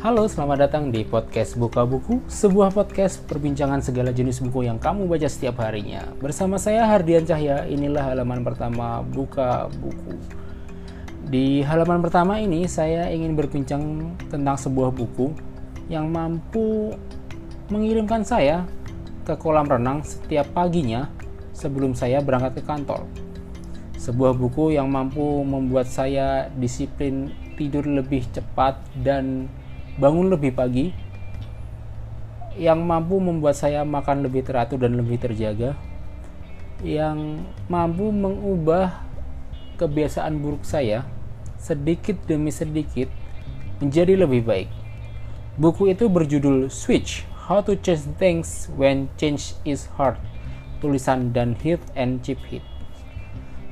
Halo, selamat datang di podcast Buka Buku, sebuah podcast perbincangan segala jenis buku yang kamu baca setiap harinya. Bersama saya Hardian Cahya, inilah halaman pertama Buka Buku. Di halaman pertama ini saya ingin berbincang tentang sebuah buku yang mampu mengirimkan saya ke kolam renang setiap paginya sebelum saya berangkat ke kantor. Sebuah buku yang mampu membuat saya disiplin tidur lebih cepat dan bangun lebih pagi yang mampu membuat saya makan lebih teratur dan lebih terjaga yang mampu mengubah kebiasaan buruk saya sedikit demi sedikit menjadi lebih baik. Buku itu berjudul Switch: How to Change Things When Change is Hard. Tulisan Dan Heath and Chip Heath.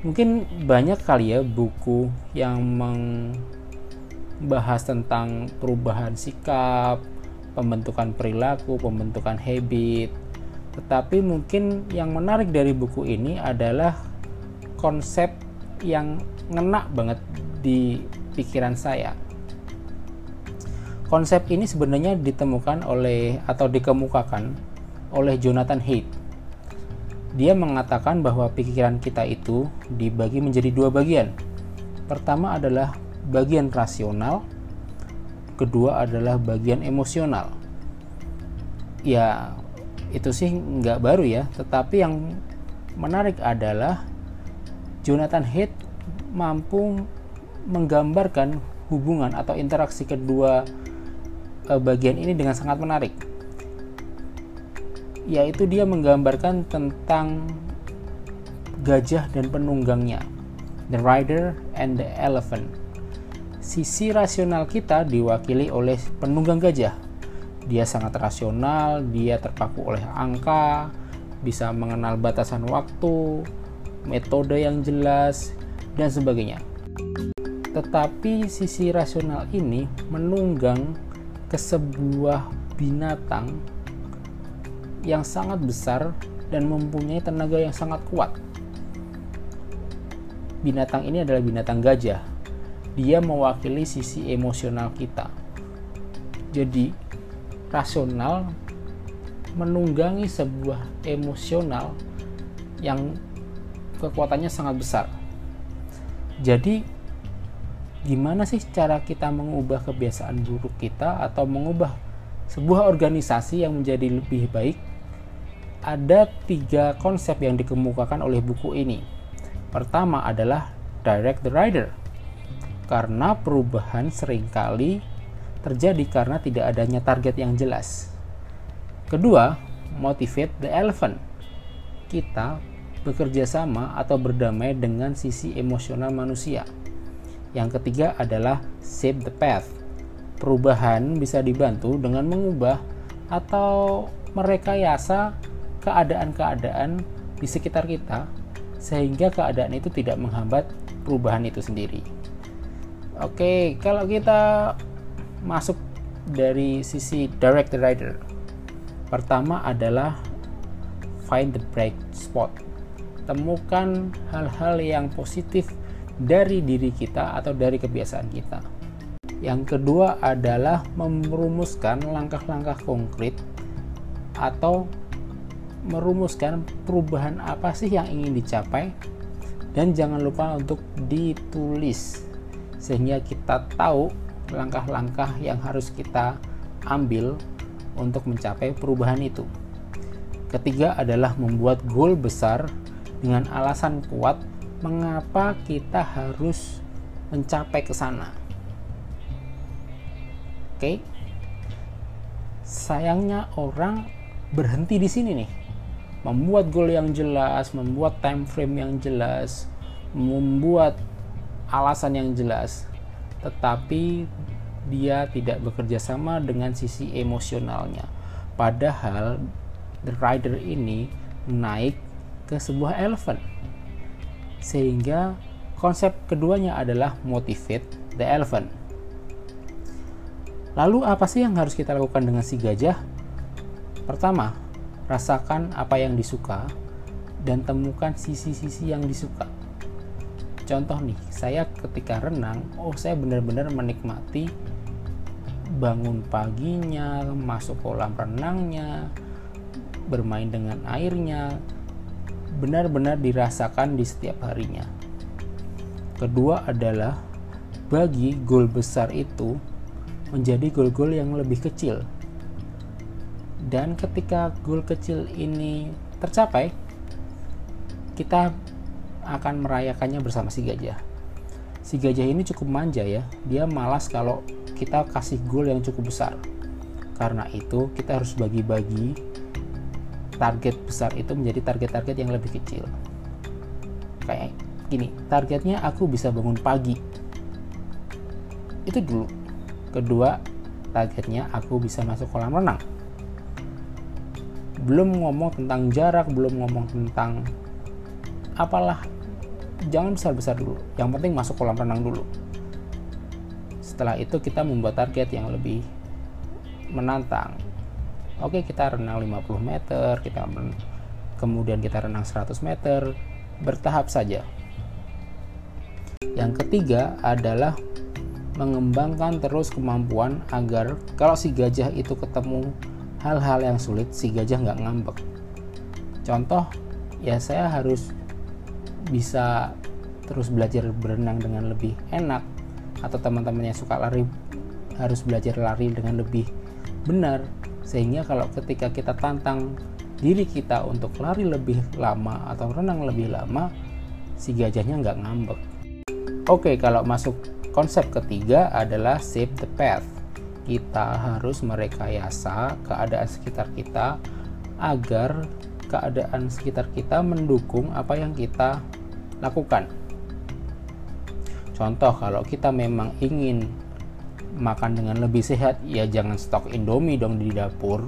Mungkin banyak kali ya buku yang meng bahas tentang perubahan sikap, pembentukan perilaku, pembentukan habit. Tetapi mungkin yang menarik dari buku ini adalah konsep yang ngena banget di pikiran saya. Konsep ini sebenarnya ditemukan oleh atau dikemukakan oleh Jonathan Haidt. Dia mengatakan bahwa pikiran kita itu dibagi menjadi dua bagian. Pertama adalah bagian rasional, kedua adalah bagian emosional. Ya, itu sih nggak baru ya, tetapi yang menarik adalah Jonathan Haidt mampu menggambarkan hubungan atau interaksi kedua eh, bagian ini dengan sangat menarik. Yaitu dia menggambarkan tentang gajah dan penunggangnya, the rider and the elephant sisi rasional kita diwakili oleh penunggang gajah. Dia sangat rasional, dia terpaku oleh angka, bisa mengenal batasan waktu, metode yang jelas, dan sebagainya. Tetapi sisi rasional ini menunggang ke sebuah binatang yang sangat besar dan mempunyai tenaga yang sangat kuat. Binatang ini adalah binatang gajah dia mewakili sisi emosional kita. Jadi, rasional menunggangi sebuah emosional yang kekuatannya sangat besar. Jadi, gimana sih cara kita mengubah kebiasaan buruk kita atau mengubah sebuah organisasi yang menjadi lebih baik? Ada tiga konsep yang dikemukakan oleh buku ini. Pertama adalah direct the rider karena perubahan sering kali terjadi karena tidak adanya target yang jelas. Kedua, motivate the elephant. Kita bekerja sama atau berdamai dengan sisi emosional manusia. Yang ketiga adalah shape the path. Perubahan bisa dibantu dengan mengubah atau merekayasa keadaan-keadaan di sekitar kita sehingga keadaan itu tidak menghambat perubahan itu sendiri. Oke, kalau kita masuk dari sisi direct rider, pertama adalah find the bright spot. Temukan hal-hal yang positif dari diri kita atau dari kebiasaan kita. Yang kedua adalah merumuskan langkah-langkah konkret atau merumuskan perubahan apa sih yang ingin dicapai dan jangan lupa untuk ditulis sehingga kita tahu langkah-langkah yang harus kita ambil untuk mencapai perubahan itu. Ketiga adalah membuat goal besar dengan alasan kuat mengapa kita harus mencapai ke sana. Oke. Sayangnya orang berhenti di sini nih. Membuat goal yang jelas, membuat time frame yang jelas, membuat alasan yang jelas, tetapi dia tidak bekerja sama dengan sisi emosionalnya. Padahal the rider ini naik ke sebuah elephant. Sehingga konsep keduanya adalah motivate the elephant. Lalu apa sih yang harus kita lakukan dengan si gajah? Pertama, rasakan apa yang disuka dan temukan sisi-sisi yang disuka contoh nih saya ketika renang oh saya benar-benar menikmati bangun paginya, masuk kolam renangnya, bermain dengan airnya, benar-benar dirasakan di setiap harinya. Kedua adalah bagi gol besar itu menjadi gol-gol yang lebih kecil. Dan ketika gol kecil ini tercapai, kita akan merayakannya bersama si gajah. Si gajah ini cukup manja ya, dia malas kalau kita kasih gol yang cukup besar. Karena itu kita harus bagi-bagi target besar itu menjadi target-target yang lebih kecil. Kayak gini, targetnya aku bisa bangun pagi. Itu dulu. Kedua, targetnya aku bisa masuk kolam renang. Belum ngomong tentang jarak, belum ngomong tentang apalah. Jangan besar-besar dulu. Yang penting masuk kolam renang dulu. Setelah itu kita membuat target yang lebih menantang oke kita renang 50 meter kita kemudian kita renang 100 meter bertahap saja yang ketiga adalah mengembangkan terus kemampuan agar kalau si gajah itu ketemu hal-hal yang sulit si gajah nggak ngambek contoh ya saya harus bisa terus belajar berenang dengan lebih enak atau teman-teman yang suka lari harus belajar lari dengan lebih benar. Sehingga kalau ketika kita tantang diri kita untuk lari lebih lama atau renang lebih lama si gajahnya nggak ngambek. Oke kalau masuk konsep ketiga adalah save the path. Kita harus merekayasa keadaan sekitar kita agar keadaan sekitar kita mendukung apa yang kita lakukan. Contoh kalau kita memang ingin makan dengan lebih sehat ya jangan stok indomie dong di dapur.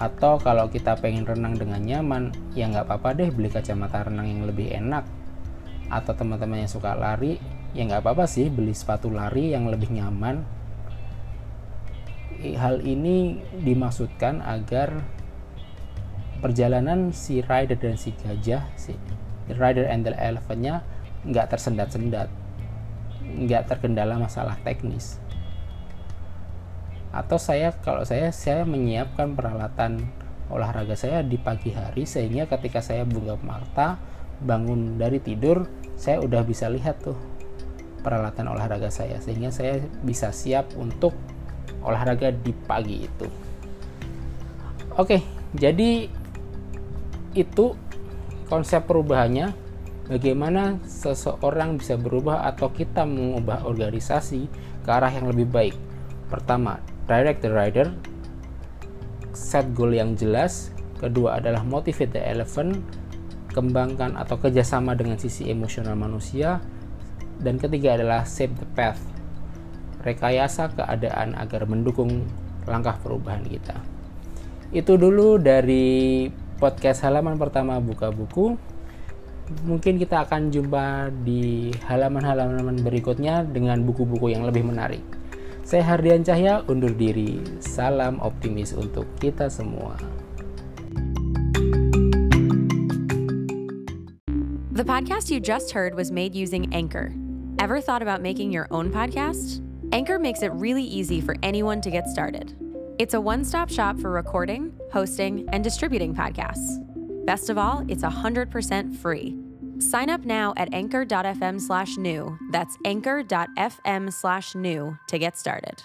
Atau kalau kita pengen renang dengan nyaman ya nggak apa-apa deh beli kacamata renang yang lebih enak. Atau teman-teman yang suka lari ya nggak apa-apa sih beli sepatu lari yang lebih nyaman. Hal ini dimaksudkan agar perjalanan si rider dan si gajah si rider and the elephantnya nggak tersendat-sendat. Nggak terkendala masalah teknis. Atau saya kalau saya saya menyiapkan peralatan olahraga saya di pagi hari sehingga ketika saya bunga marta bangun dari tidur saya udah bisa lihat tuh peralatan olahraga saya sehingga saya bisa siap untuk olahraga di pagi itu. Oke jadi itu konsep perubahannya bagaimana seseorang bisa berubah atau kita mengubah organisasi ke arah yang lebih baik. Pertama, direct the rider, set goal yang jelas. Kedua adalah motivate the elephant, kembangkan atau kerjasama dengan sisi emosional manusia. Dan ketiga adalah save the path, rekayasa keadaan agar mendukung langkah perubahan kita. Itu dulu dari podcast halaman pertama buka buku mungkin kita akan jumpa di halaman-halaman berikutnya dengan buku-buku yang lebih menarik. Saya Hardian Cahya undur diri. Salam optimis untuk kita semua. The podcast you just heard was made using Anchor. Ever thought about making your own podcast? Anchor makes it really easy for anyone to get started. It's a one stop shop for recording, hosting, and distributing podcasts. Best of all, it's 100% free. Sign up now at anchor.fm slash new. That's anchor.fm slash new to get started.